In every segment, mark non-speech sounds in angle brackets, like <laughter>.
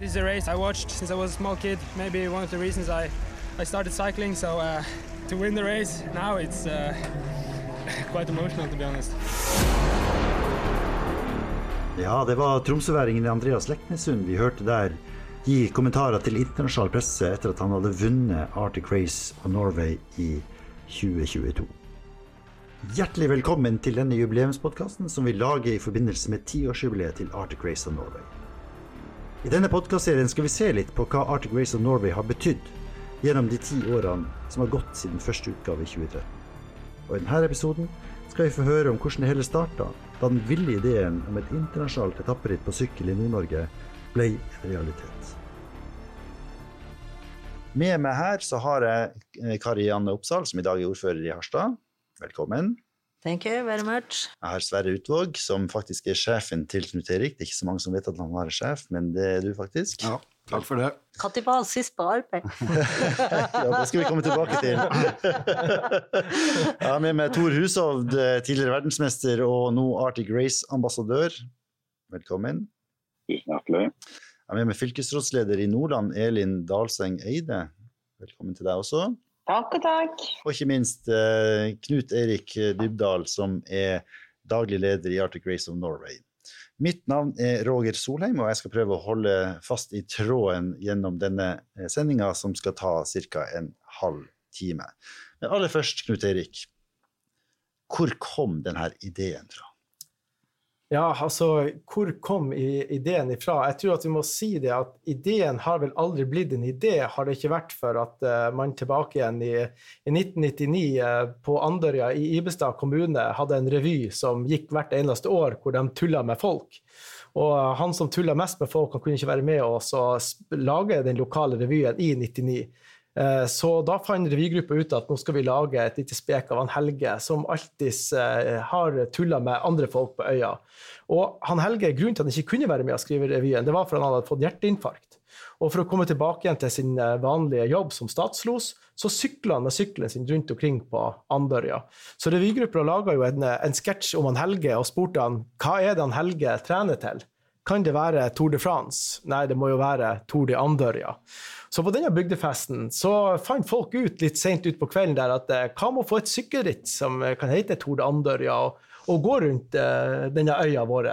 This is a race I watched since I was a small kid. Maybe one of the reasons I, I started cycling. So uh, to win the race now, it's uh, <laughs> quite emotional to be honest. Ja, det var tromsøværingen Andreas Leknesund vi hørte der gi kommentarer til internasjonal presse etter at han hadde vunnet Arctic Race of Norway i 2022. Hjertelig velkommen til denne jubileumspodkasten som vi lager i forbindelse med tiårsjubileet til Arctic Race of Norway. I denne podkastserien skal vi se litt på hva Arctic Race of Norway har betydd gjennom de ti årene som har gått siden første utgave i 2013. Og i denne episoden skal vi få høre om hvordan det hele starta da den ville ideen om et internasjonalt etapperitt på sykkel i Nord-Norge ble en realitet. Med meg her så har jeg Kari Janne Oppsal, som i dag er ordfører i Harstad. Velkommen. Thank you very much. Jeg har Sverre Utvåg, som faktisk er sjefen til Knut Erik. Det er ikke så mange som vet at han var sjef, men det er du faktisk. Ja, takk for det. Når var han sist på arbeid? <laughs> ja, det skal vi komme tilbake til. Jeg har med meg Tor Hushovd, tidligere verdensmester og nå Arctic Race-ambassadør. Velkommen. Tusen hjertelig. Jeg er med meg fylkesrådsleder i Nordland, Elin Dalseng Eide. Velkommen til deg også. Takk og takk. Og ikke minst eh, Knut Erik Dybdahl, som er daglig leder i Arctic Race of Norway. Mitt navn er Roger Solheim, og jeg skal prøve å holde fast i tråden gjennom denne sendinga, som skal ta ca. en halv time. Men aller først, Knut Erik. Hvor kom denne ideen fra? Ja, altså, hvor kom ideen ifra? Jeg tror at vi må si det at ideen har vel aldri blitt en idé, har det ikke vært for at uh, man tilbake igjen i, i 1999 uh, på Andørja i Ibestad kommune hadde en revy som gikk hvert eneste år, hvor de tulla med folk. Og uh, han som tulla mest med folk, han kunne ikke være med oss og lage den lokale revyen i 99. Så da fant revygruppa ut at nå skal vi lage et lite spek av han Helge, som alltid har tulla med andre folk på øya. Og han Helge, Grunnen til at han ikke kunne være med å skrive revyen, det var for han hadde fått hjerteinfarkt. Og for å komme tilbake igjen til sin vanlige jobb som statslos, så sykla han med sykkelen sin rundt omkring på Andørja. Så revygruppa laga jo en, en sketsj om han Helge og spurte han hva er det han Helge trener til. Kan det være Tour de France? Nei, det må jo være Tour de Andørja. Så på denne bygdefesten så fant folk ut litt sent utpå kvelden der at hva med å få et sykkelritt som kan hete Tour de Andørja, og, og gå rundt uh, denne øya vår.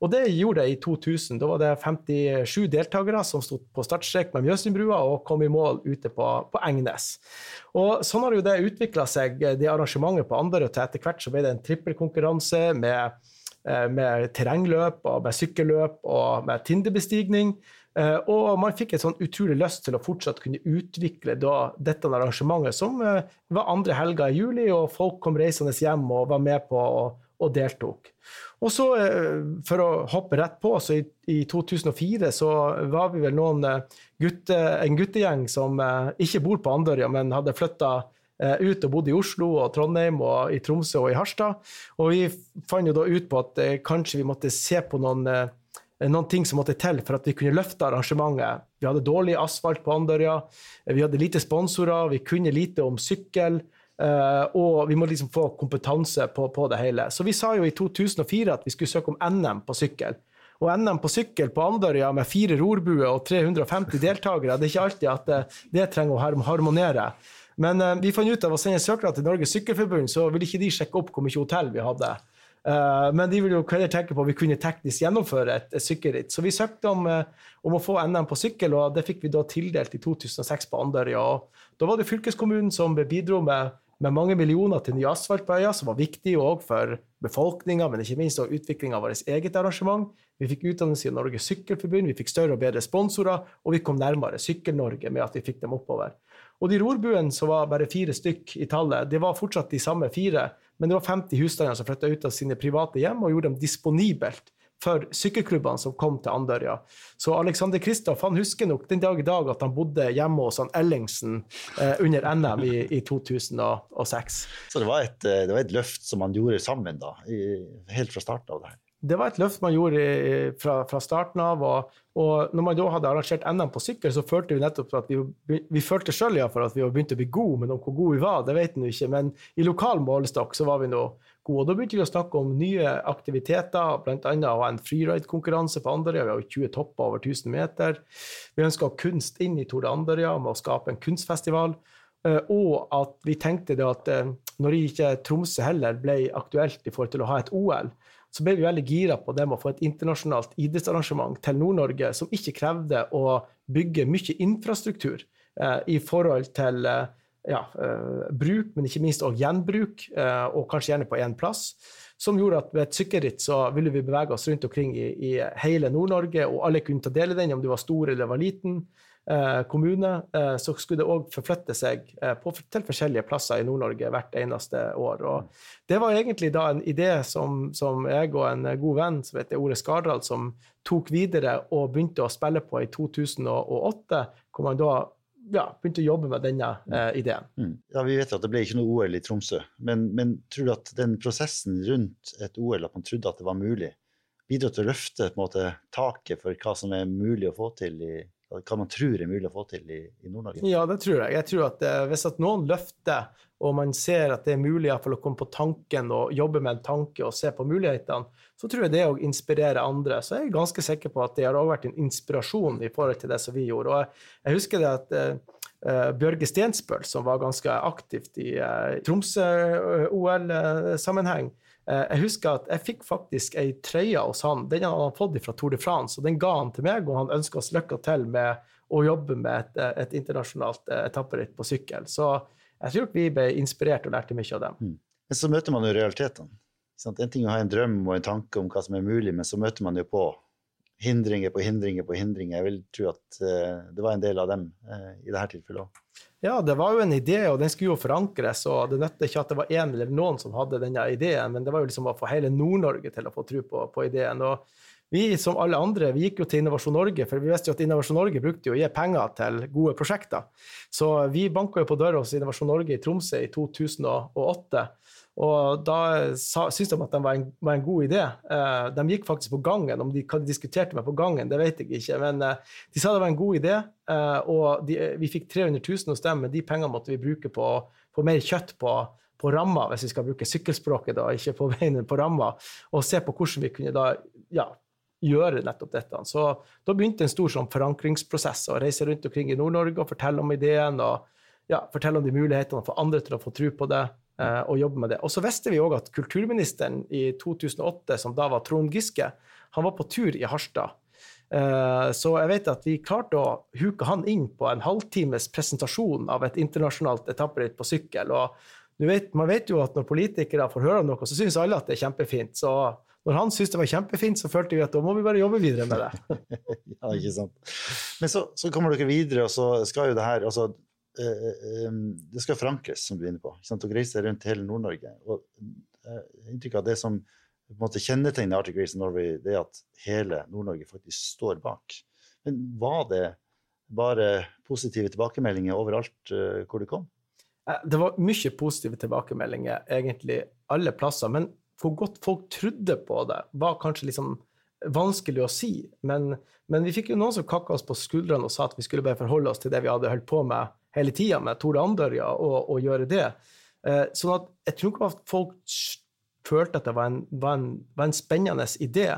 Og det gjorde jeg i 2000. Da var det 57 deltakere som sto på startstrek med Mjøsundbrua og kom i mål ute på, på Engnes. Og sånn har jo det utvikla seg, det arrangementet på Andørja, til etter hvert så ble det en trippelkonkurranse med med terrengløp og med sykkelløp og med Tinderbestigning. Og man fikk en sånn utrolig lyst til å fortsatt kunne utvikle dette arrangementet, som var andre helga i juli, og folk kom reisende hjem og var med på og, og deltok. Og så, for å hoppe rett på, så i, i 2004 så var vi vel noen gutte, en guttegjeng som ikke bor på Andørja, men hadde flytta ut og bodde i Oslo og Trondheim og i Tromsø og i Harstad. Og vi fant jo da ut på at eh, kanskje vi måtte se på noen, eh, noen ting som måtte til for at vi kunne løfte arrangementet. Vi hadde dårlig asfalt på Andørja, vi hadde lite sponsorer, vi kunne lite om sykkel. Og vi må liksom få kompetanse på, på, det hele. Så vi sa jo i 2004 at vi skulle søke om NM på sykkel. Og NM på sykkel på Andørja med fire rorbuer og 350 deltakere, det er ikke alltid at det, det trenger å harmonere. Men uh, vi fant ut av å sende søknad til Norges Sykkelforbund, så ville ikke de sjekke opp hvor mye hotell vi hadde. Uh, men de ville jo tenke på at vi kunne teknisk gjennomføre et, et sykkelritt. Så vi søkte om, uh, om, å få NM på sykkel, og det fikk vi da tildelt i 2006 på Andørja. Da var det fylkeskommunen som bidro med, med mange millioner til ny asfalt på øya, som var viktig òg for befolkninga, men ikke minst utviklinga utvikling av vårt eget arrangement. Vi fikk utdannelse i Norges Sykkelforbund, vi fikk større og bedre sponsorer, og vi kom nærmere Sykkel-Norge med at vi fikk dem oppover. Og de rorbuene som var bare fire stykk i tallet, det var fortsatt de samme fire, men det var 50 husstander som flytta ut av sine private hjem og gjorde dem disponibelt for sykkelklubbene som kom til Andørja. Så Alexander Kristoff han husker nok den dag i dag at han bodde hjemme hos han Ellingsen eh, under NM i, i, 2006. Så det var, et, det var, et, løft som han gjorde sammen, da, i, helt fra starten av det her? Det var et løft man gjorde fra, fra, starten av. Og, og, når man da hadde arrangert NM på sykkel, så følte vi nettopp at vi, vi følte sjøl at vi var begynt å bli gode, men om hvor gode vi var, det vet vi ikke. Men i lokal målestokk så var vi nå gode. Og da begynte vi å snakke om nye aktiviteter, bl.a. en freeride-konkurranse på Andørja. Vi har jo 20 topper over 1000 meter. Vi ønska kunst inn i Tour de Andørja med å skape en kunstfestival. Eh, og at vi tenkte det at eh, når ikke Tromsø heller ble aktuelt i forhold til å ha et OL, så ble vi veldig gira på det med å få et internasjonalt idrettsarrangement til Nord-Norge som ikke krevde å bygge mye infrastruktur eh, i forhold til eh, ja, eh, bruk, men ikke minst også gjenbruk, eh, og kanskje gjerne på én plass. Som gjorde at ved et sykkelritt så ville vi bevege oss rundt omkring i, i hele Nord-Norge, og alle kunne ta del i den, om du var stor eller var liten. Eh, kommune, eh, så skulle det òg forflytte seg eh, på, til forskjellige plasser i Nord-Norge hvert eneste år. Og det var egentlig da en idé som, som jeg og en god venn som heter Ole Skardal, som tok videre og begynte å spille på i 2008, hvor man da ja, begynte å jobbe med denne eh, ideen. Mm. Ja, Vi vet at det ble ikke noe OL i Tromsø, men, men, tror du at den prosessen rundt et OL, at man trodde at det var mulig, bidro til å løfte måte, taket for hva som er mulig å få til i hva man tror er mulig å få til i, i Nord-Norge? Ja, det tror jeg. Jeg tror at eh, Hvis at noen løfter, og man ser at det er mulig å komme på tanken og jobbe med en tanke og se på mulighetene, så tror jeg det å inspirere andre. Så jeg er ganske sikker på at det har også vært en inspirasjon i forhold til det som vi gjorde. Og jeg, jeg husker det at eh, Bjørge Stensbøl, som var ganske aktivt i uh, Tromsø-OL-sammenheng, Eh, jeg husker at jeg fikk faktisk ei trøye hos han. Den hadde han fått fra Tour de France, og den ga han til meg. Og han ønska oss lykke til med å jobbe med et, eh, et internasjonalt eh, etapperitt på sykkel. Så jeg tror vi ble inspirert og lærte mye av dem. Mm. Men så møter man jo realitetene. En ting er å ha en drøm og en tanke om hva som er mulig, men så møter man jo på hindringer på hindringer på hindringer. Jeg vil tro at uh, det var en del av dem uh, i dette tilfellet òg. Ja, det var jo en idé, og den skulle jo forankres. og Det nytter ikke at det var én eller noen som hadde denne ideen, men det var jo liksom å få hele Nord-Norge til å få tro på, på, ideen. og vi som alle andre vi gikk jo til Innovasjon Norge, for vi visste jo at Innovasjon Norge brukte jo å gi penger til gode prosjekter. Så vi banka jo på døra hos Innovasjon Norge i Tromsø i 2008 og da syntes de at det var en, var en god idé. Uh, de gikk faktisk på gangen. Om de, hva de diskuterte med på gangen, det vet jeg ikke. Men uh, de sa det var en god idé, uh, og de, vi fikk 300 000 hos dem, men de pengene måtte vi bruke på, på mer kjøtt på, på ramma, hvis vi skal bruke sykkelspråket, da, ikke på veien på ramma, og se på hvordan vi kunne da ja, gjøre nettopp dette. Så da begynte en stor sånn forankringsprosess, å reise rundt omkring i Nord-Norge og fortelle om ideen. og ja, fortelle om de mulighetene, for andre til å få tro på det og jobbe med det. Og så visste vi òg at kulturministeren i 2008, som da var Trond Giske, han var på tur i Harstad. Eh, så jeg vet at vi klarte å huke han inn på en halvtimes presentasjon av et internasjonalt etapperitt på sykkel. og vet, Man vet jo at når politikere får høre om noe, så syns alle at det er kjempefint. Så når han syntes det var kjempefint, så følte vi at da må vi bare jobbe videre med det. <laughs> ja, ikke sant. Men så, så, kommer dere videre, og så skal jo det her altså, Eh, eh, det skal forankres, som du er inne på. Dere reiser rundt hele Nord-Norge. og eh, Inntrykk av det som på en måte kjennetegner Arctic Race Norway, det er at hele Nord-Norge faktisk står bak. Men var det bare positive tilbakemeldinger overalt hvor du kom? Det var mye positive tilbakemeldinger egentlig alle plasser. Men hvor godt folk trodde på det, var kanskje liksom vanskelig å si. Men, men vi fikk jo noen som kakka oss på skuldrene og sa at vi skulle bare forholde oss til det vi hadde holdt på med hele tida med Tore Andørja og, og, gjøre det. Eh, sånn at jeg tror ikke at folk følte at det var en, var, en, var en, spennende idé,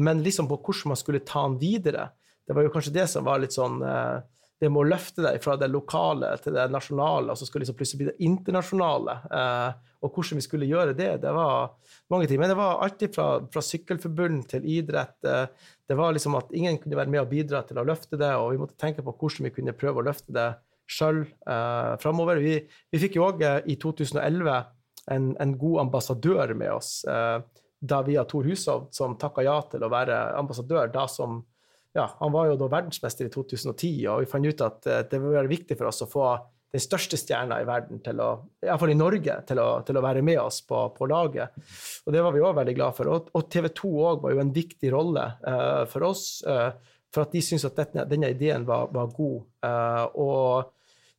men liksom på hvordan man skulle ta den videre. Det var jo kanskje det som var litt sånn eh, Det med å løfte deg fra det lokale til det nasjonale, og så skulle liksom plutselig bli det internasjonale. Eh, og hvordan vi skulle gjøre det, det var mange ting. Men det var alltid fra, fra sykkelforbund til idrett. Eh, det var liksom at ingen kunne være med og bidra til å løfte det, og vi måtte tenke på hvordan vi kunne prøve å løfte det sjøl eh, framover. Vi, vi, fikk jo òg eh, i 2011 en, en, god ambassadør med oss, eh, da via Tor Hushovd, som takka ja til å være ambassadør. da som ja, Han var jo da verdensmester i 2010, og vi fant ut at eh, det ville være viktig for oss å få den største stjerna i verden, til å, iallfall i Norge, til å, til å, være med oss på, på laget. Og Det var vi òg veldig glad for. Og, og TV 2 òg var jo en viktig rolle uh, for oss, uh, for at de syntes at dette, denne ideen var, var god. Uh, og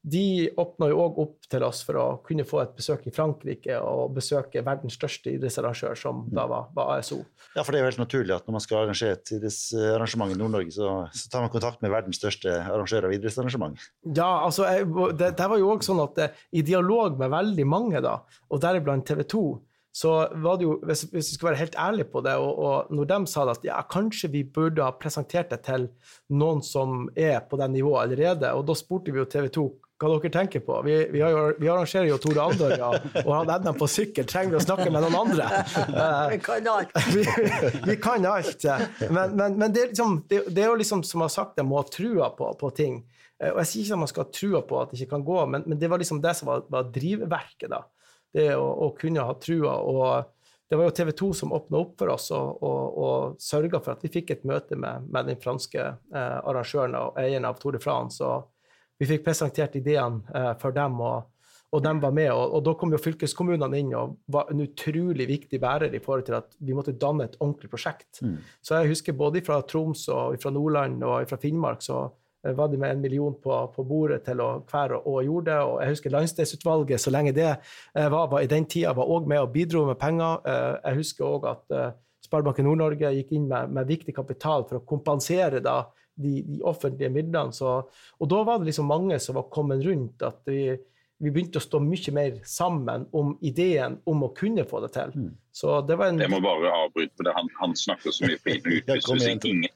de åpna jo òg opp til oss for å kunne få et besøk i Frankrike og besøke verdens største idrettsarrangør, som da var, var ASO. Ja, for det er jo helt naturlig at når man skal arrangere et idrettsarrangement i Nord-Norge, så, så, tar man kontakt med verdens største arrangør av idrettsarrangement. Ja, altså, jeg, det, det, var jo òg sånn at eh, i dialog med veldig mange, da, og deriblant TV 2, så var det jo, hvis, hvis vi skal være helt ærlige på det, og, og, når de sa at ja, kanskje vi burde ha presentert det til noen som er på det nivået allerede, og da spurte vi jo TV 2 hva dere tenker på. Vi, vi, har, vi arrangerer jo Tore Andorra, og han Edna på sykkel. Trenger vi å snakke med noen andre? <laughs> Vi kan alt. <laughs> vi, vi kan alt. Men, men, men det, er liksom, det, det, er jo liksom som jeg har sagt, jeg må ha trua på, på ting. Og Jeg sier ikke at man skal ha trua på at det ikke kan gå, men, men det var liksom det som var, var drivverket. da det å, å kunne ha trua. og det var jo TV 2 som åpna opp for oss og, og, og sørga for at vi fikk et møte med, med den franske eh, arrangøren og eieren av Tour de France. og Vi fikk presentert ideene eh, for dem, og, og de var med. Og, og, da kom jo fylkeskommunene inn og var en utrolig viktig bærer i forhold til at vi måtte danne et ordentlig prosjekt. Mm. Så jeg husker både fra Troms og fra Nordland og fra Finnmark så Eh, var de med en million på, på bordet til å hver og, og gjorde det. Og jeg husker Landsdelsutvalget, så lenge det eh, var, var i den tida, var òg med og bidro med penger. Jeg husker òg at Sparebanken Nord-Norge gikk inn med, med, viktig kapital for å kompensere da, de, de, offentlige midlene. Så, og da var det liksom mange som var kommet rundt. at vi, vi begynte å stå mye mer sammen om ideen om å kunne få det til. Mm. Så det var en... Jeg må bare avbryte det. Han, han snakker så mye på <laughs> inn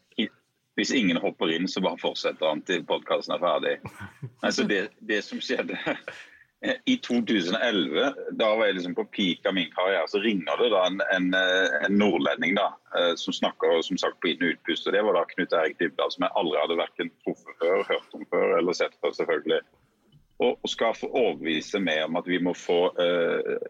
hvis ingen hopper inn, så bare fortsetter han til podkasten er ferdig. <laughs> Altså det, det, som skjedde i 2011, da var jeg liksom på peak av min karriere, så ringer det da en, en, en nordlending da, eh, som snakker som sagt på inn- og utpust. og Det var da Knut Erik Dybdahl, som jeg aldri hadde verken truffet før, hørt om før eller sett før, selvfølgelig. Og, og skal få overbevise meg om at vi må få uh,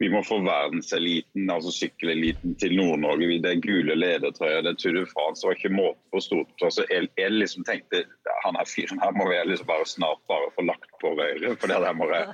vi må få verdenseliten, altså sykkeleliten til Nord-Norge. Det er gule ledertrøyer, det Tour de France var ikke måte på stort. Altså, jeg, jeg liksom tenkte han her fyren her må jeg liksom bare snart bare få lagt på røret, for det der må jeg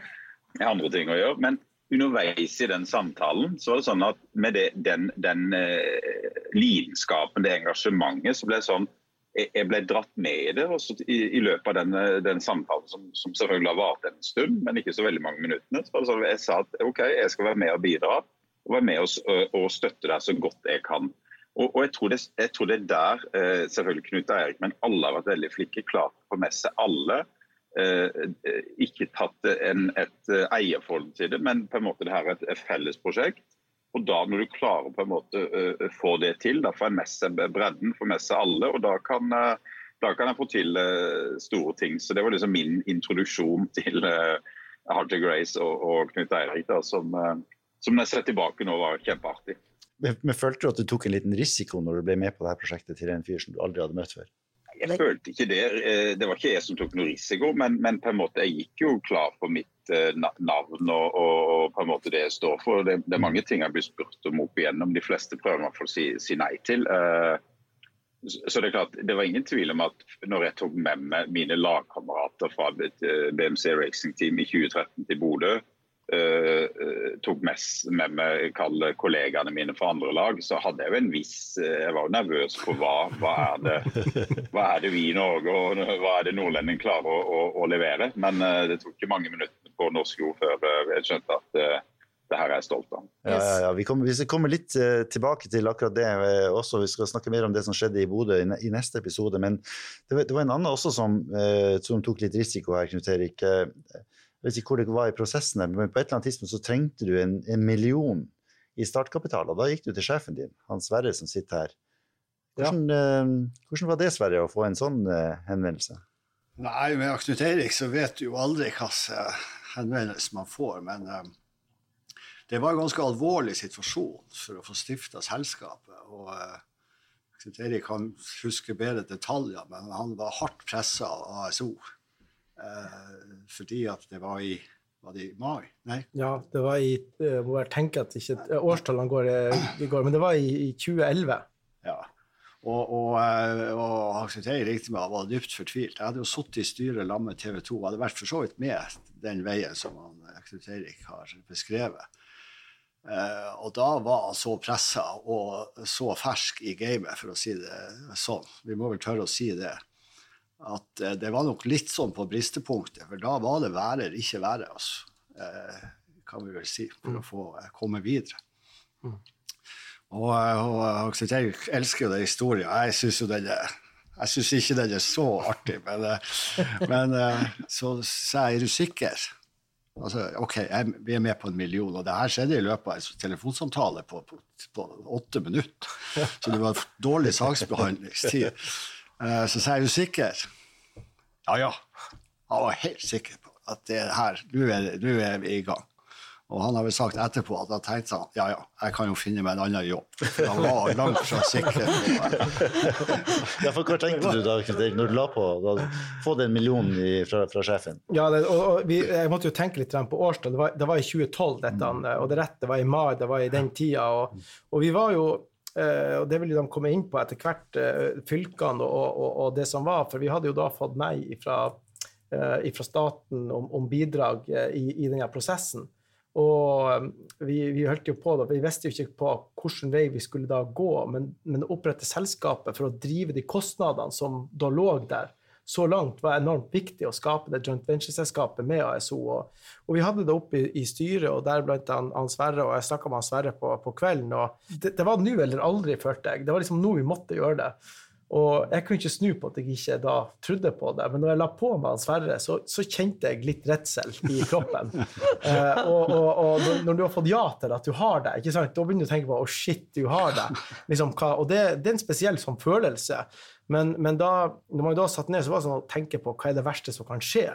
ha andre ting å gjøre. Men underveis i den samtalen så var det sånn at med det, den, den eh, lidenskapen, det engasjementet, så ble det sånn jeg ble dratt med i det i, i, løpet av den, den samtalen, som, som, selvfølgelig har vart en stund, men ikke så veldig mange minuttene. Så altså, jeg sa at OK, jeg skal være med og bidra, og være med og, og støtte deg så godt jeg kan. Og, og jeg, tror det, jeg, tror det, er der eh, selvfølgelig Knut og Erik, men alle har vært veldig flinke. Klart å få med seg alle. Eh, ikke tatt en, et eh, eierforhold til det, men på en måte det her er et, et felles prosjekt. Og da Når du klarer på en måte uh, få det til, da får en med seg bredden, får med seg alle, og da kan, uh, da kan jeg få til store ting. Så Det var liksom min introduksjon til uh, Hardy Grace og, og Knut Eirik, da, som, som jeg ser tilbake nå var kjempeartig. Men, men Følte du at du tok en liten risiko når du ble med på dette prosjektet til en fyr som du aldri hadde møtt før? Jeg følte ikke det. Det var ikke jeg som tok noe risiko, men, men på en måte jeg gikk jo klar på mitt Eh, navn og, og, på en måte det jeg står for. Det, det er mange ting jeg blir spurt om opp igjennom. De fleste prøver man å si, si nei til. Uh, så Det er klart, det var ingen tvil om at når jeg tok med meg mine lagkamerater fra BMC Racing Team i 2013 til Bodø, Uh, tok mest med meg kollegaene mine fra andre lag, så hadde jeg jo en viss Jeg var jo nervøs på hva, hva, er det, hva er det vi i Norge og hva er det nordlendingen klarer å, å, å levere. Men uh, det tok ikke mange minutter på norsk jord før uh, jeg skjønte at det her er jeg stolt av. Ja, ja, ja. Vi, kommer, vi skal litt tilbake til akkurat det også. Vi skal snakke mer om det som skjedde i Bodø i, i neste episode. Men det var, det var, en annen også som, som tok litt risiko her, Knut Erik. Jeg vet ikke hvor det var i prosessen, men på et eller annet tidspunkt så trengte du en, en million i startkapital. Og da gikk du til sjefen din, han Sverre, som sitter her. Hvordan, ja. uh, hvordan var det, Sverre, å få en sånn uh, henvendelse? Nei, med Knut Eirik så vet du jo aldri hvilken henvendelse man får. Men uh, det var en ganske alvorlig situasjon for å få stifta selskapet. og Knut Eirik kan huske bedre detaljer, men han var hardt pressa av ASO. Eh, fordi at det var i var det i mai? Nei? Ja, det var i Jeg må bare tenke at ikke eh, årstallene går, eh, går, men det var i, i 2011. Ja. Og, og, og Aksel ringte meg og var dypt fortvilt. Jeg hadde jo sittet i styret sammen med TV 2 og hadde vært for så vidt med den veien som Aksel Eirik har beskrevet. Uh, og da var han så pressa og så fersk i gamet, for å si det sånn. Vi må vel tørre å si det at eh, det var nok litt sånn på bristepunktet, for da var det være eller ikke være, altså. Eh, kan vi vel si, for å få eh, komme videre. Mm. Og, og, og, jeg elsker jo den historien. Jeg syns jo den er jeg syns ikke den er så artig, men, <laughs> men så sa jeg er du sikker? Altså, OK, jeg, vi er med på en million, og det her skjedde i løpet av en telefonsamtale på, på, på åtte minutter. Så det var dårlig saksbehandlingstid. Uh, så sa jeg, er du sikker? Ja, ja. Han var helt sikker på at det her, nå er, er vi i gang. Og han har vel sagt etterpå at han tenkte han Ja, ja, jeg kan jo finne meg en annen jobb. For han var langt fra sikker. <laughs> ja, for hva tenkte du da, når du la på? Da, få den millionen i, fra, fra, sjefen? Ja, det, og, og vi, jeg måtte jo tenke litt på årstall. Det, det, var i 2012, dette. Mm. Og det rette var i mai, det var i den tida. Og, og vi var jo Uh, og Det vil de komme inn på etter hvert, uh, fylkene og, og, og, det som var. For vi hadde jo da fått nei fra, uh, staten om, om bidrag i, i, denne prosessen. Og vi, vi jo på da, vi visste jo ikke på hvilken vei vi skulle da gå, men, men opprette selskapet for å drive de kostnadene som da lå der, så langt var enormt viktig å skape det joint venture-selskapet med ASO. Og, og, vi hadde det oppe i, i styret, og der blant han Sverre, og jeg snakka med han Sverre på, på kvelden. og det, det var nå eller aldri, følte jeg. Det var liksom nå vi måtte gjøre det. Og jeg kunne ikke snu på at jeg ikke da trodde på det, men når jeg la på meg Sverre, så, så kjente jeg litt redsel i <laughs> kroppen. eh, og, og, og, når du har fått ja til at du har det, ikke sant? da begynner du å tenke på å oh, shit, du har det. Liksom, og det, det, er en spesiell sånn følelse. Men, men da når man da satt ned, så var det sånn å tenke på hva er det verste som kan skje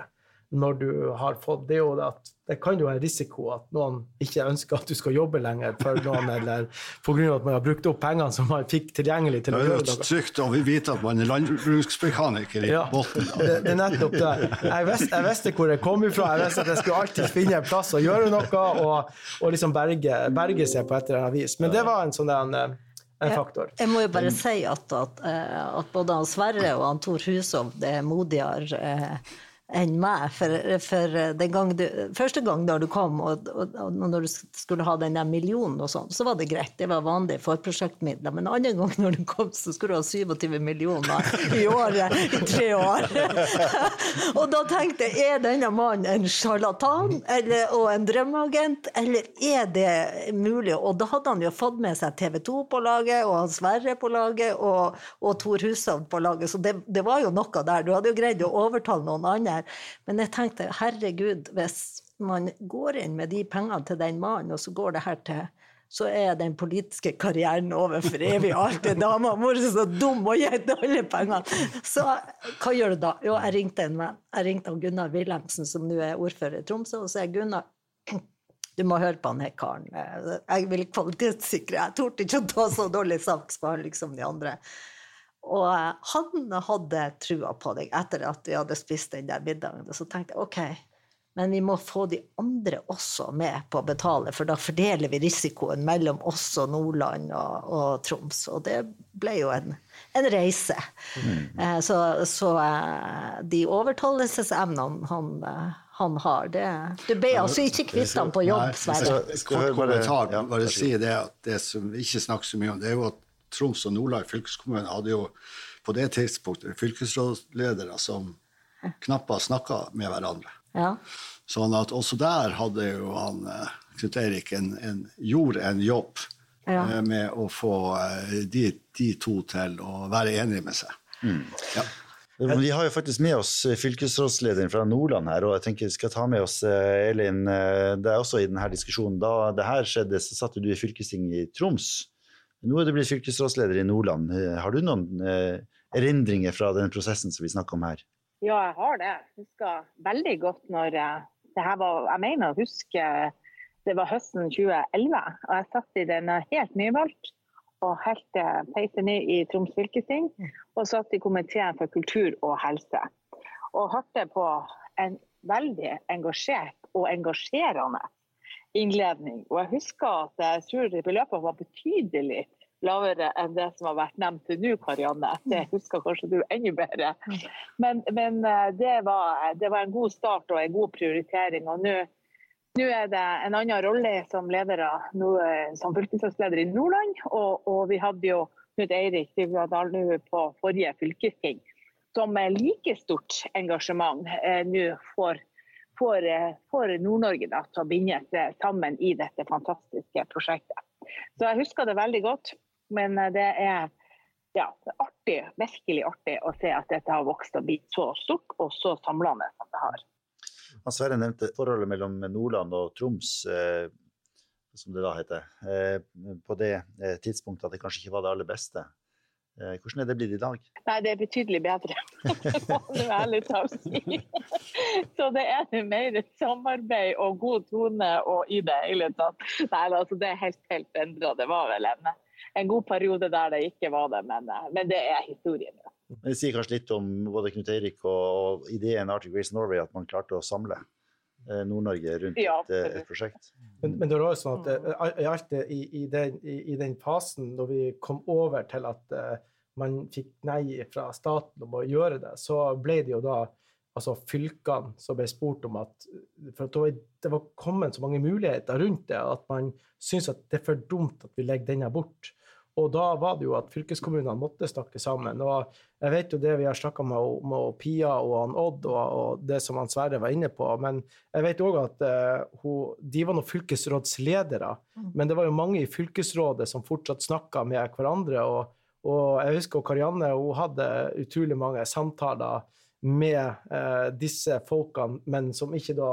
når du har fått Det og at det kan jo være risiko at noen ikke ønsker at du skal jobbe lenger for noen, <laughs> eller pga. at man har brukt opp pengene som man fikk tilgjengelig til å gjøre noe. Det er jo trygt å vite at man er landbruksmekaniker i ja, båten. Det, <laughs> det, er nettopp det. Jeg visste, jeg visste, hvor jeg kom ifra. Jeg visste at jeg skulle alltid finne en plass å gjøre noe og, og liksom berge, berge, seg på et eller annet vis. Men det var en sånn en, en faktor. Jeg, jeg, må jo bare si at, at, eh, at både Sverre og Tor Hushovd er modigere eh, enn meg. For, for gang du, første gang da du kom, og, og, og, når du skulle ha den millionen og sånn, så var det greit. Det var vanlige forprosjektmidler. Men andre gang når du kom, så skulle du ha 27 millioner i året i tre år. <laughs> og da tenkte jeg, er denne mannen en sjarlatan og en drømmeagent, eller er det mulig? Og da hadde han jo fått med seg TV 2 på laget, og han Sverre på laget, og, og Tor Hushovd på laget, så det, det var jo noe der. Du hadde jo greid å overtale noen andre der. Men jeg tenkte herregud, hvis man går inn med de pengene til den mannen, og så går det her til så er den politiske karrieren over for evig. Alltid dama har er så dum og gir alle pengene. Så hva gjør du da? Jo, jeg ringte en venn. Jeg ringte Gunnar Wilhelmsen, som nå er ordfører i Tromsø, og sa Gunnar du må høre på han her karen. Jeg vil kvalitetssikre. Jeg torde ikke å ta så dårlig saksbehandling som de andre. Og eh, han hadde trua på deg etter at vi hadde spist den der middagen. Og så tenkte jeg OK, men vi må få de andre også med på å betale, for da fordeler vi risikoen mellom oss og Nordland og, og Troms. Og det ble jo en, en reise. Mm. Eh, så, så eh, de overtalelsesevnene han, han har, det Du ble altså ikke kvitt ham på jobb, Sverre. Kort kommentar, bare si det at det som vi ikke snakker så mye om, det er jo at Troms og Nordland fylkeskommune hadde jo på det tidspunktet fylkesrådsledere som knapt snakka med hverandre. Ja. Sånn at også der hadde jo han eh, Knut Eirik en, en, gjorde en jobb ja. Eh, med å få eh, de, de, to til å være enige med seg. Mm. Ja. Vi har jo faktisk med oss fylkesrådslederen fra Nordland her, og jeg tenker vi skal ta med oss Elin. Det er også i denne diskusjonen. Da det her skjedde, så satt du i fylkestinget i Troms. Nå er du blitt fylkesrådsleder i Nordland. Eh, har du noen eh, erindringer fra den prosessen som vi snakker om her? Ja, jeg har det. Jeg husker veldig godt når eh, det her var Jeg mener å huske det var høsten 2011. Og jeg satt i den helt nyvalgt og helt peisen i Troms fylkesting. Og satt i komiteen for kultur og helse. Og hørte på en veldig engasjert og engasjerende innledning. Og jeg husker at jeg tror beløpet var betydelig lavere enn det som har vært nevnt til nå, Karianne. Det husker kanskje du enda bedre. Men, men eh, det, var, det, var, en god start og en god prioritering. og nå nå er det en annen rolle som, leder eh, som fylkesrådsleder i Nordland. Og, og, vi hadde jo Knut Eirik nå på forrige fylkesting. som med like stort engasjement eh, nå får, får, eh, får Nord-Norge til å bindes sammen i dette fantastiske prosjektet. Så jeg husker det veldig godt. Men eh, det er ja, artig, virkelig artig å se at dette har vokst og blitt så stort og så samlende som det har. Sverre nevnte forholdet mellom Nordland og Troms, eh, som det da heter, eh, på det eh, tidspunktet at det kanskje ikke var det aller beste. Eh, hvordan er det blitt i dag? Nei, Det er betydelig bedre, <laughs> må du ærlig talt si. <laughs> Så det er mer samarbeid og god tone og i det hele tatt. Nei, altså Det er helt, helt endra. Det var vel en, en, god periode der det ikke var det, men, men det er historien. Ja. Det sier kanskje litt om både Knut Eirik og, og ideen Arctic Race Norway, at man klarte å samle eh, Nord-Norge rundt ja, et, et, prosjekt. Men, men, det var også sånn at i, i, den, i, i, den, fasen, da vi kom over til at uh, man fikk nei fra staten om å gjøre det, så ble det jo da altså fylkene som ble spurt om at For at det var kommet så mange muligheter rundt det at man syns at det er for dumt at vi legger denne bort. Og da var det jo at fylkeskommunene måtte snakke sammen. Og jeg vet jo det vi har snakka med, med, Pia og han Odd, og, og, det som han Sverre var inne på. Men jeg vet òg at uh, hun, de var noen fylkesrådsledere. Mm. Men det var jo mange i fylkesrådet som fortsatt snakka med hverandre. Og, og jeg husker Karianne hun hadde utrolig mange samtaler med eh, disse folkene, men som ikke da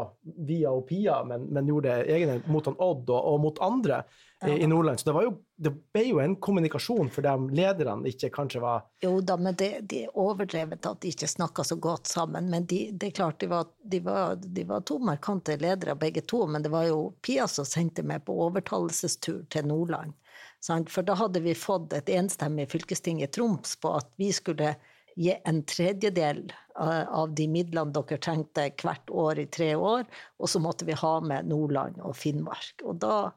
via og Pia, men, men gjorde det egne mot han Odd og, og mot andre ja. i, Nordland. Så det, jo, det, ble jo en kommunikasjon for dem lederne ikke kanskje var Jo da, men det, er overdrevet at de ikke snakka så godt sammen. Men de, det er klart, de var, de, var, de var, to markante ledere begge to. Men det var jo Pia som sendte meg på overtalelsestur til Nordland. For da hadde vi fått et enstemmig fylkesting i Troms på at vi skulle gi en tredjedel av de midlene dere trengte hvert år i tre år, og så måtte vi ha med Nordland og Finnmark. Og da,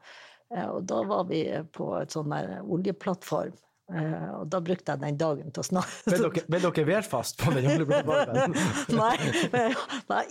eh, og da var vi på et sånn oljeplattform Uh, og da brukte jeg den dagen til å snakke. <laughs> Ble dere, dere værfast på den julebordet? <laughs> nei, nei,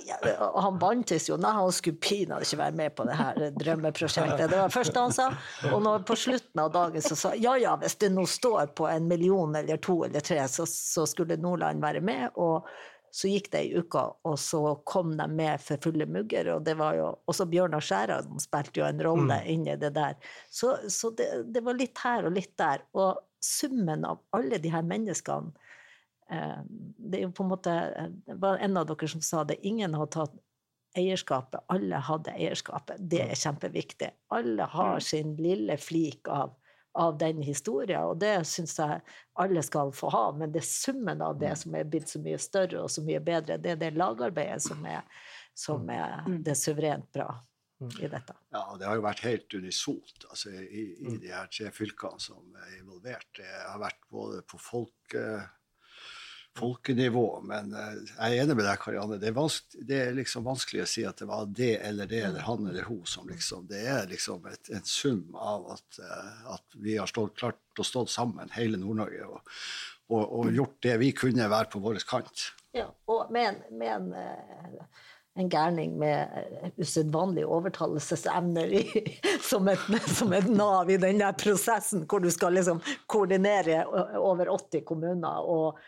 han bantes jo. Nei, han skulle pinadø ikke være med på det her drømmeprosjektet. Det var det første han sa. Og når, på slutten av dagen så sa ja ja, hvis det nå står på en million eller to eller tre, så, så skulle Nordland være med. og så gikk det ei uke, og så kom de med for fulle mugger. Og det var jo, også Bjørnar Skjæran spilte jo en rolle mm. inni det der. Så, så det, det, var litt her og litt der. Og summen av alle de her menneskene eh, Det er jo på en måte Det var en av dere som sa det. Ingen har tatt eierskapet. Alle hadde eierskapet. Det er kjempeviktig. Alle har mm. sin lille flik av, av den historien, og det syns jeg alle skal få ha. Men det er summen av det mm. som er blitt så mye større og så mye bedre. Det er det lagarbeidet som er, som mm. er det suverent bra i dette. Ja, det har jo vært helt unisont altså, i, i de her tre fylkene som er involvert. Det har vært både på folk, folkenivå, men eh, jeg er enig med deg, Karianne. Det er, det er, liksom vanskelig å si at det var det eller det eller han eller hun som liksom Det er liksom et, en sum av at, eh, at vi har stått, klart å stå sammen, hele Nord-Norge, og, og, og, gjort det vi kunne være på vår kant. Ja, og med en, med en gærning med eh, usedvanlige overtalelsesevner <laughs> som, som et nav i den der prosessen hvor du skal liksom koordinere over 80 kommuner og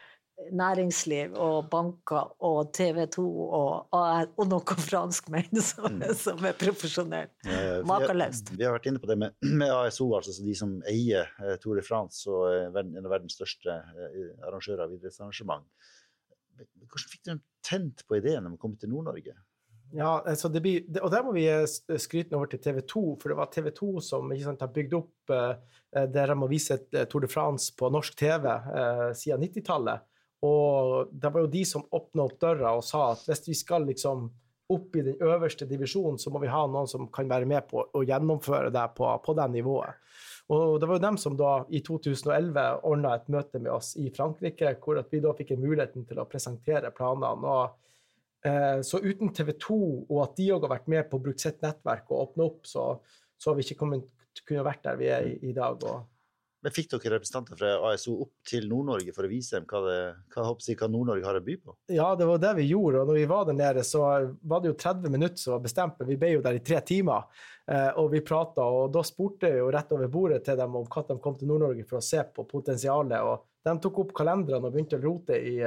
næringsliv og banker og TV 2 og, og noen franskmenn <laughs> som, mm. som er profesjonelle. Makeløst. Vi, vi, har vært inne på det med, med ASO, altså de som eier eh, Tour de France og er en av verdens største eh, arrangører av idrettsarrangement. Hvordan fikk du tent på ideen om å komme til Nord-Norge? Ja, altså det blir, og der må vi eh, skryte over til TV 2, for det var TV 2 som sant, har bygd opp uh, der de må vise Tour de France på norsk TV siden 90-tallet. Og det var jo de som åpna opp døra og sa at hvis vi skal liksom opp i den øverste divisjonen, så må vi ha noen som kan være med på å gjennomføre det på, på det nivået. Og det var jo dem som da i 2011 ordna et møte med oss i Frankrike, hvor vi da fikk muligheten til å presentere planene. og Eh, så uten TV 2 og at de òg har vært med på å bruke sitt nettverk og åpne opp, så, så har vi ikke kommet, kunne vært der vi er i, i dag. Og... Men Fikk dere representanter fra ASO opp til Nord-Norge for å vise dem hva, hva, hva Nord-Norge har å by på? Ja, det var det vi gjorde. Og når vi var der nede, så var det jo 30 minutter som var bestemt, men vi ble jo der i tre timer. Eh, og vi prata, og da spurte jeg jo rett over bordet til dem om når de kom til Nord-Norge for å se på potensialet. og de tok opp kalenderen og begynte å rote i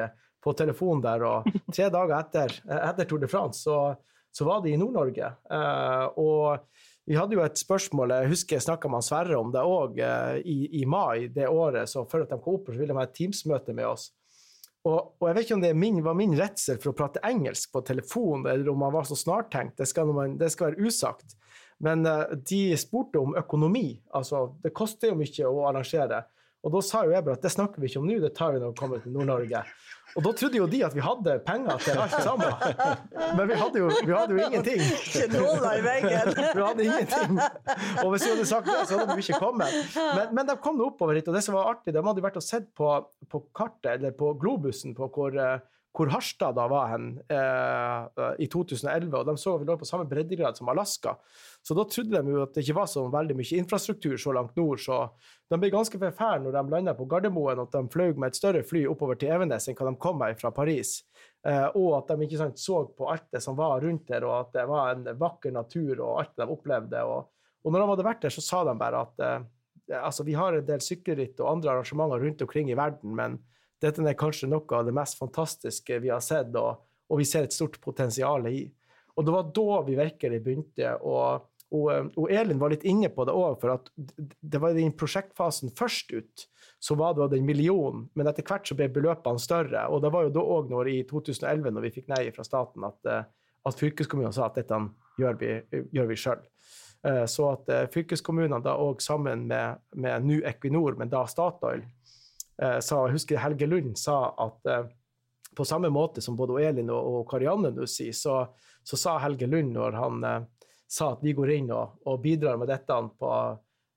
på telefonen der, og tre dager etter, etter Tour de France så, så var de i Nord-Norge. Og vi hadde jo et spørsmål, jeg husker jeg snakka med Sverre om det òg, uh, i, i, mai det året. så Før de kom opp, så ville de ha et Teams-møte med oss. Og, og, jeg vet ikke om det min, var min redsel for å prate engelsk på telefon, eller om man var så snartenkt, det det skal være usagt. Men uh, de spurte om økonomi. Altså, det koster jo mye å arrangere. Og da sa jo jeg bare at det snakker vi ikke om nå, det tar vi når vi kommer til Nord-Norge. Og da trodde jo de at vi hadde penger til alt sammen. Men vi hadde jo, vi hadde jo ingenting. I veggen. <laughs> vi hadde ingenting. Og hvis vi hadde sagt det, så hadde vi ikke kommet. Men, men de kom oppover hit, og det som var artig, de hadde vært og sett på, på kartet, eller på globusen, på hvor uh, hvor Harstad da var hen eh, i 2011, og de så lå på samme breddegrad som Alaska. Så da trodde de jo at det ikke var så veldig mye infrastruktur så langt nord, så de ble ganske forferdet når de landa på Gardermoen, at de fløy med et større fly oppover til Evenes enn hva de kom med fra Paris, eh, og at de ikke sant, så på alt det som var rundt der, og at det var en vakker natur og alt de opplevde. Og, og når de hadde vært der, så sa de bare at eh, altså, vi har en del sykkelritt og andre arrangementer rundt omkring i verden, men dette er kanskje noe av det mest fantastiske vi har sett, og, og vi ser et stort potensial i. Og det var da vi virkelig begynte. og og, og, Elin var litt inne på det òg, for at det var i den prosjektfasen først ut, så var det en million, men etter hvert så ble beløpene større. Og det var jo da òg i 2011, når vi fikk nei fra staten, at, eh, at fylkeskommunene sa at dette gjør vi, gjør vi sjøl. Eh, så at eh, fylkeskommunene da òg sammen med, med nå Equinor, men da Statoil, sa, jeg husker Helge Lund sa at eh, på samme måte som både Elin og, og Karianne nå sier, så, så, sa Helge Lund når han eh, sa at vi går inn og, og bidrar med dette på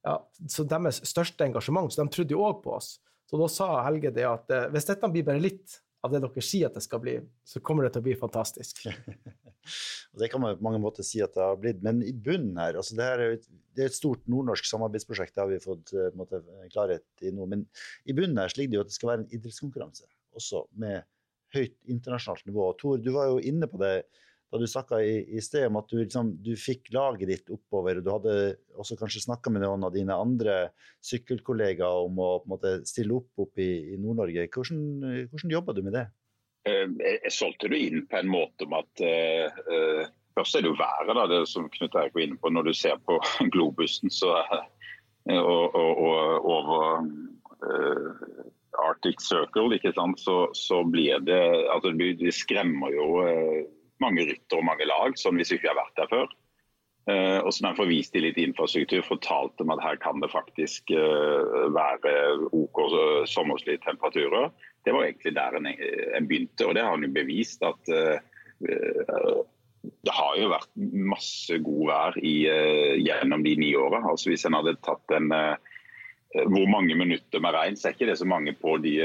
ja, så deres største engasjement, så de trodde jo òg på oss. Så da sa Helge det at eh, hvis dette blir bare litt av det dere sier at det skal bli, så kommer det til å bli fantastisk. <laughs> det kan man på mange måter si at det har blitt. Men i bunnen her altså det, er et, det er et stort nordnorsk samarbeidsprosjekt, det har vi fått eh, måte, klarhet i nå. Men i bunnen her ligger det jo at det skal være en idrettskonkurranse, også med høyt internasjonalt nivå. Tor, du var jo inne på det da du snakka i, i, sted om at du, liksom, du, fikk laget ditt oppover. og Du hadde også kanskje snakka med noen av dine andre sykkelkollegaer om å måte, stille opp opp i, i Nord-Norge. Hvordan, hvordan jobba du med det? Eh, jeg solgte det inn på en måte om at uh, Først er det jo været, da, det som Knut Erik var inne på. Når du ser på <laughs> globusen så, og, og, og over uh, Arctic Circle? Så, så blir det altså Det skremmer jo uh, mange ryttere og mange lag, sånn hvis vi ikke har vært der før. Uh, og så når en får vist dem litt infrastruktur, fortalt dem at her kan det faktisk uh, være OK sommerslige temperaturer, det var egentlig der en, en, begynte. Og det har en jo bevist at uh, det har jo vært masse god vær i, uh, gjennom de ni åra. Altså hvis en hadde tatt en uh, hvor mange minutter med regn, så er ikke det så mange på de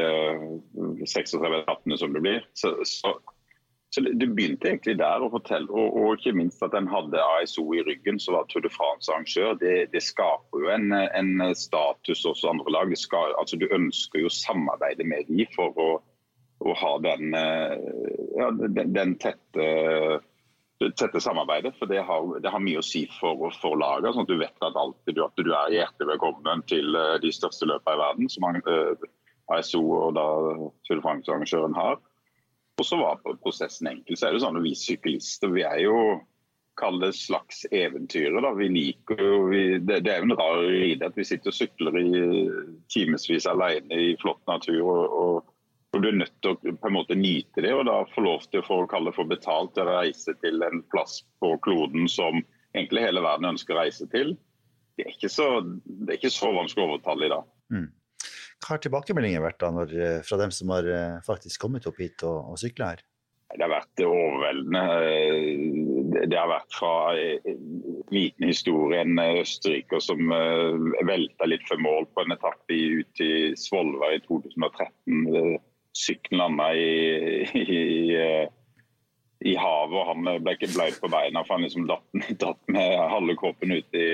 36 nattene som det blir. Så, så, så Det begynte egentlig der å fortelle, og, og, ikke minst at en hadde ASO i ryggen, som var Tour de France-arrangør. Det, det, skaper jo en, en, status hos andre lag. Skal, altså Du ønsker jo samarbeide med dem for å, å ha den, ja, den, den tette, tette, samarbeidet. For det har, det har, mye å si for, for laget. Sånn at du vet at, alltid, at du er hjertelig velkommen til eh, de største løpene i verden, som ASO og da Tour de France-arrangøren har. Og så var prosessen enkel. Så er det sånn at Vi syklister vi er jo kall det slags eventyrer. da. Vi liker jo, det, det, er jo en rar ride at vi sitter og sykler i timevis alene i flott natur. og, og, og Du er nødt til å på en måte nyte det, og da få lov til å kalle det for betalt til å reise til en plass på kloden som egentlig hele verden ønsker å reise til. Det er ikke så, det er ikke så vanskelig å overtale i dag. Mm. Hva har tilbakemeldingen vært da, når, eh, fra dem som har eh, faktisk kommet opp hit og, og sykla her? Det har vært overveldende. Eh, det har vært fra en liten historie en østerriker som velta litt for mål på en etappe ut i Svolvær i 2013. Sykkelen landa i, i, i, havet, og han ble ikke blaut på beina for han liksom datt, <laughs> datt med halve kroppen ut i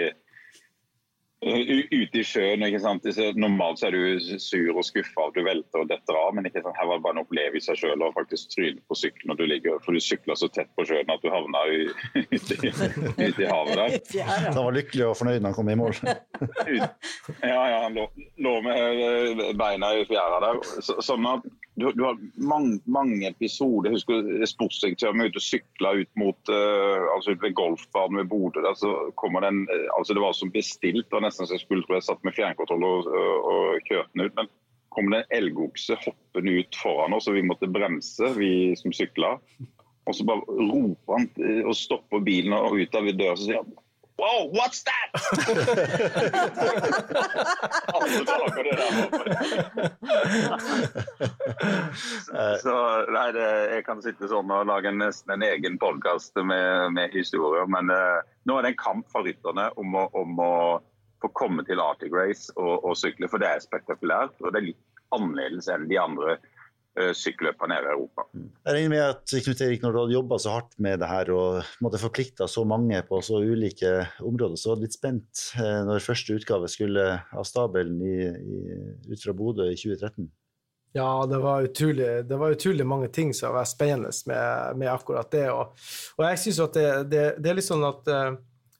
ute i sjøen. ikke sant? Normalt så er du sur og skuffa og du velter og detter av, men ikke sant? her var det bare en opplevelse seg sjøl å faktisk tryne på sykkelen når du ligger, for du sykla så tett på sjøen at du havna <laughs> ute i, ut i, havet der. <laughs> Så han var lykkelig og fornøyd når han kom i mål? ja, ja, han lå, lå, med eh, beina i fjæra der. Så, sånn at du, du, har mange, mange episoder. Jeg husker sportsdirektøren var ute og sykla ut mot uh, altså ut ved golfbanen ved Bodø. Altså, den, altså det var som bestilt. Det var nesten så jeg skulle tro jeg satt med fjernkontroll og, og, og kjørte den ut. Men kom det en elgokse hoppende ut foran oss, og vi måtte bremse, vi som sykla. Og så bare roper han og stopper bilen og ut av døra og sier Wow, what's that?! <laughs> så nei, det, jeg kan sitte sånn og lage nesten en egen podkast med, med, historier. Men uh, nå er det en kamp for rytterne om å, om å få komme til Arctic Race og, og, sykle, for det er spektakulært. Og det er litt annerledes enn de andre sykkelløpene nede i Europa. Jeg regner med at Knut Erik, når du hadde jobba så hardt med det her og måtte forplikta så mange på så ulike områder, så var du litt spent uh, når første utgave skulle av stabelen i, i, ut fra Bodø i 2013? Ja, det var, utrolig, det var utrolig mange ting som var spennende med, med akkurat det. Og, og jeg syns at det, det, det, er litt sånn at uh,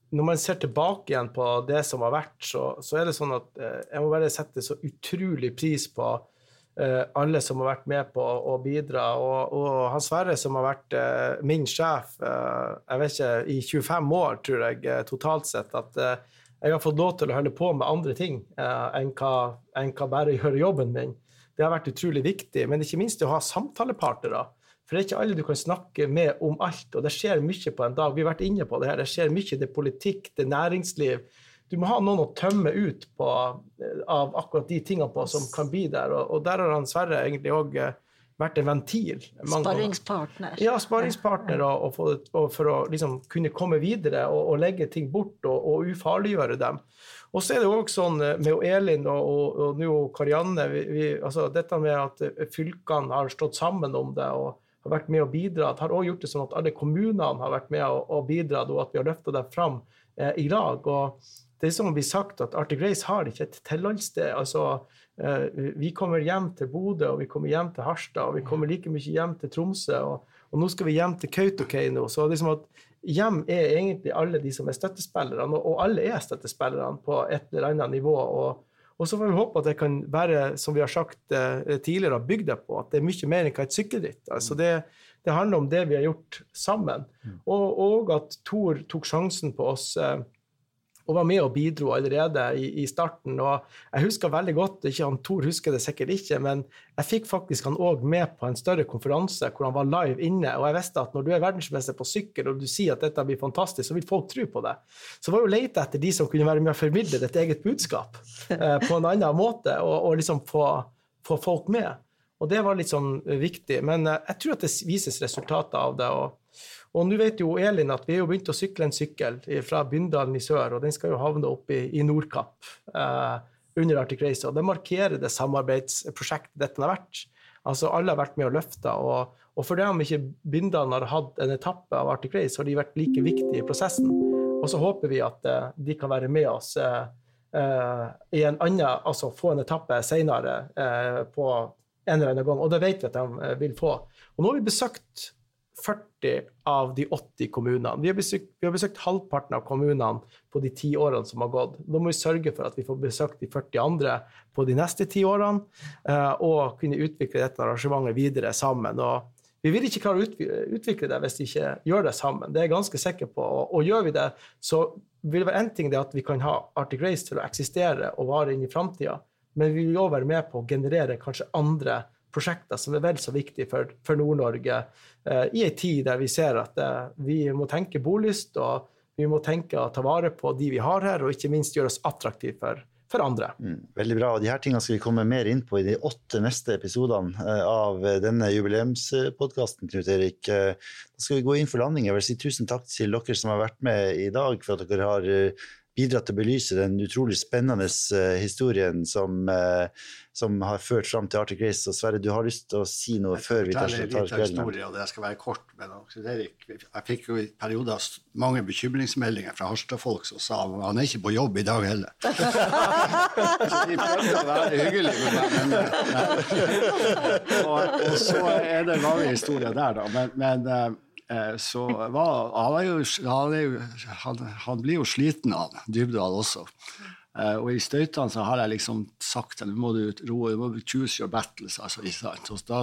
når man ser tilbake igjen på det som har vært, så, så er det sånn at uh, jeg må bare sette så utrolig pris på Eh, alle som har vært med på å bidra. Og, og han Sverre, som har vært uh, min sjef uh, jeg vet ikke, i 25 år, tror jeg, totalt sett, at jeg har fått lov til å holde på med andre ting enn hva, enn, hva, bare gjøre jobben min. Det har vært utrolig viktig, men ikke minst å ha samtalepartnere. For det er ikke alle du kan snakke med om alt, og det skjer mye på en dag. Vi har vært inne på det her. Det skjer mye. Det er politikk, det er næringsliv du må ha noen å tømme ut på, eh, av akkurat de tingene på som kan bli der. Og, og der har han Sverre egentlig òg eh, vært en ventil. Sparringspartner. Ja, sparringspartner og, og, og for, å liksom kunne komme videre og, legge ting bort og, ufarliggjøre dem. Og så er det òg sånn eh, med Elin og, og, nå Karianne vi, vi, altså Dette med at fylkene har stått sammen om det og har vært med og bidra, har òg gjort det sånn at alle kommunene har vært med og bidratt, og at vi har løfta det fram eh, i lag. Og det er som å bli sagt at Arctic Race har ikke et tilholdssted. Altså, eh, vi kommer hjem til Bodø, og vi kommer hjem til Harstad, og vi kommer like mye hjem til Tromsø. Og, og nå skal vi hjem til Kautokeino. Så liksom at hjem er egentlig alle de som er støttespillerne, og alle er støttespillerne på et eller annet nivå. og og så får vi håpe at det kan være, som vi har sagt eh, tidligere, bygd på, at det er mye mer enn hva et sykkelritt. Altså det, det, handler om det vi har gjort sammen. Mm. Og, og at Tor tok sjansen på oss. Eh, og var med og bidro allerede i, i, starten. Og jeg husker veldig godt, ikke han Tor husker det sikkert ikke, men jeg fikk faktisk han òg med på en større konferanse hvor han var live inne. Og jeg visste at når du er verdensmester på sykkel og du sier at dette blir fantastisk, så vil folk tro på det. Så var jo lete etter de som kunne være med å formidle ditt eget budskap eh, på en annen måte, og, og liksom få, få, folk med. Og det var litt sånn viktig. Men eh, jeg tror at det vises resultater av det. og og nå vet jo Elin at vi har begynt å sykle en sykkel fra Bindalen i sør, og den skal jo havne opp i, i Nordkapp eh, under Arctic Race. Og det markerer det samarbeidsprosjektet dette har vært. Altså Alle har vært med og løfta. Og, og det om ikke Bindalen har hatt en etappe av Arctic Race, har de vært like viktige i prosessen. Og så håper vi at eh, de kan være med oss eh, eh i en annen, altså få en etappe senere eh, på en eller annen gang. Og det vet vi at de eh, vil få. Og nå har vi besøkt 40 av de 80 kommunene. Vi har, besøkt, vi har, besøkt, halvparten av kommunene på de ti årene som har gått. Da må vi sørge for at vi får besøkt de 40 andre på de neste ti årene, uh, og kunne utvikle dette arrangementet videre sammen. Og vi vil ikke klare å utvikle det hvis vi ikke gjør det sammen. Det er jeg ganske sikker på. Og, og gjør vi det, så vil det være én ting det at vi kan ha Arctic Race til å eksistere og vare inn i framtida, men vi vil òg være med på å generere kanskje andre prosjekter som er vel så viktige for, for Nord-Norge eh, i en tid der vi ser at eh, vi må tenke bolyst, og vi må tenke å ta vare på de vi har her, og ikke minst gjøre oss attraktive for, for andre. Mm, veldig bra. og de her tingene skal vi komme mer inn på i de åtte neste episodene eh, av denne jubileumspodkasten. Knut Erik. Da skal vi gå inn for landing. Jeg vil si tusen takk til dere som har vært med i dag, for at dere har bidratt til å belyse den utrolig spennende uh, historien som, uh, som, har ført fram til Arctic Race. Og Sverre, du har lyst til å si noe jeg før vi tar, tar kvelden? Historie, og det skal være kort. Men Erik, jeg fikk jo i perioder mange bekymringsmeldinger fra Harstad-folk som sa at han er ikke på jobb i dag heller. <laughs> så de prøvde å være hyggelige med meg. Men, eh, <laughs> og, og, så er det mange historier der, da. Men, men Eh, så var, han, jo, han, jo, han, han, blir jo sliten av Dybdahl også. Uh, og i støytene så har jeg liksom sagt at nå må du roe, du må choose your battles. Altså, og, da,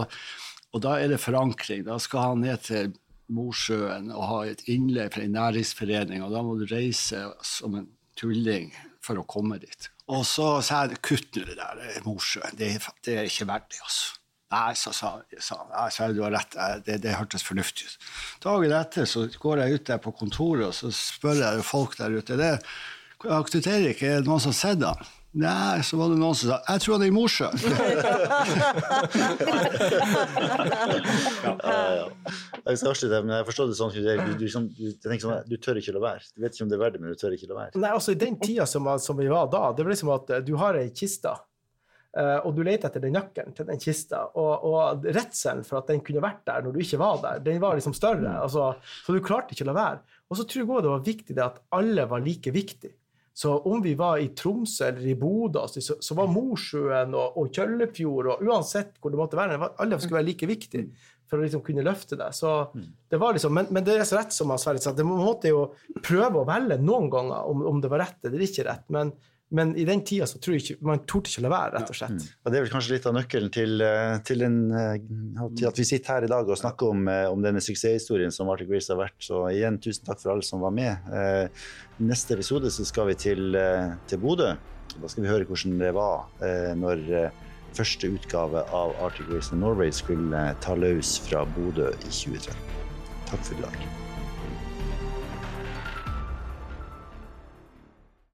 og da er det forankring. Da skal han ned til Mosjøen og ha et innlegg fra en næringsforening, og da må du reise som en tulling for å komme dit. Og så sa jeg kutt nå det der Mosjøen, det, det, er ikke verdt det, altså. Nei, så sa han. Du har rett, det, det hørtes fornuftig ut. Dagen etter så går jeg ut der på kontoret og så spør jeg folk der ute det, Aktivt ikke, er det noen som har sett han? Nei, så var det noen som sa 'jeg tror han er i Mosjøen'. <laughs> ja, ja, Jeg skal avslutte, men jeg forstår det sånn du, du, du, sånn, du, tør ikke la være. Du vet ikke om det er verdt det, men du tør ikke la være. Nei, altså I den tida som, som vi var da, det var liksom at du har ei kiste. Uh, og du leter etter den nøkkelen til den kista. Og, og redselen for at den kunne vært der når du ikke var der, den var liksom større. Mm. Altså, så du klarte ikke å la være. Og så tror jeg også det var viktig det at alle var like viktig. Så om vi var i Tromsø eller i Bodø, altså, så, så, var Mosjøen og, og, Kjøllefjord og uansett hvor det måtte være, alle skulle være like viktig for å liksom kunne løfte det. Så det var liksom, men, men det er så rett som Sverre sa, det måtte jo prøve å velge noen ganger om, om det var rett eller ikke rett. men men i den tida så tror jeg ikke, man torde ikke la være, rett og slett. Ja. Mm. Og Det er vel kanskje litt av nøkkelen til, eh, til, en, eh, til, at vi sitter her i dag og snakker om, eh, om denne suksesshistorien som Arctic Race har vært. Så igjen, tusen takk for alle som var med. I neste episode så skal vi til, til Bodø. Da skal vi høre hvordan det var når første utgave av Arctic Race Norway skulle ta løs fra Bodø i 2013. Takk for i dag.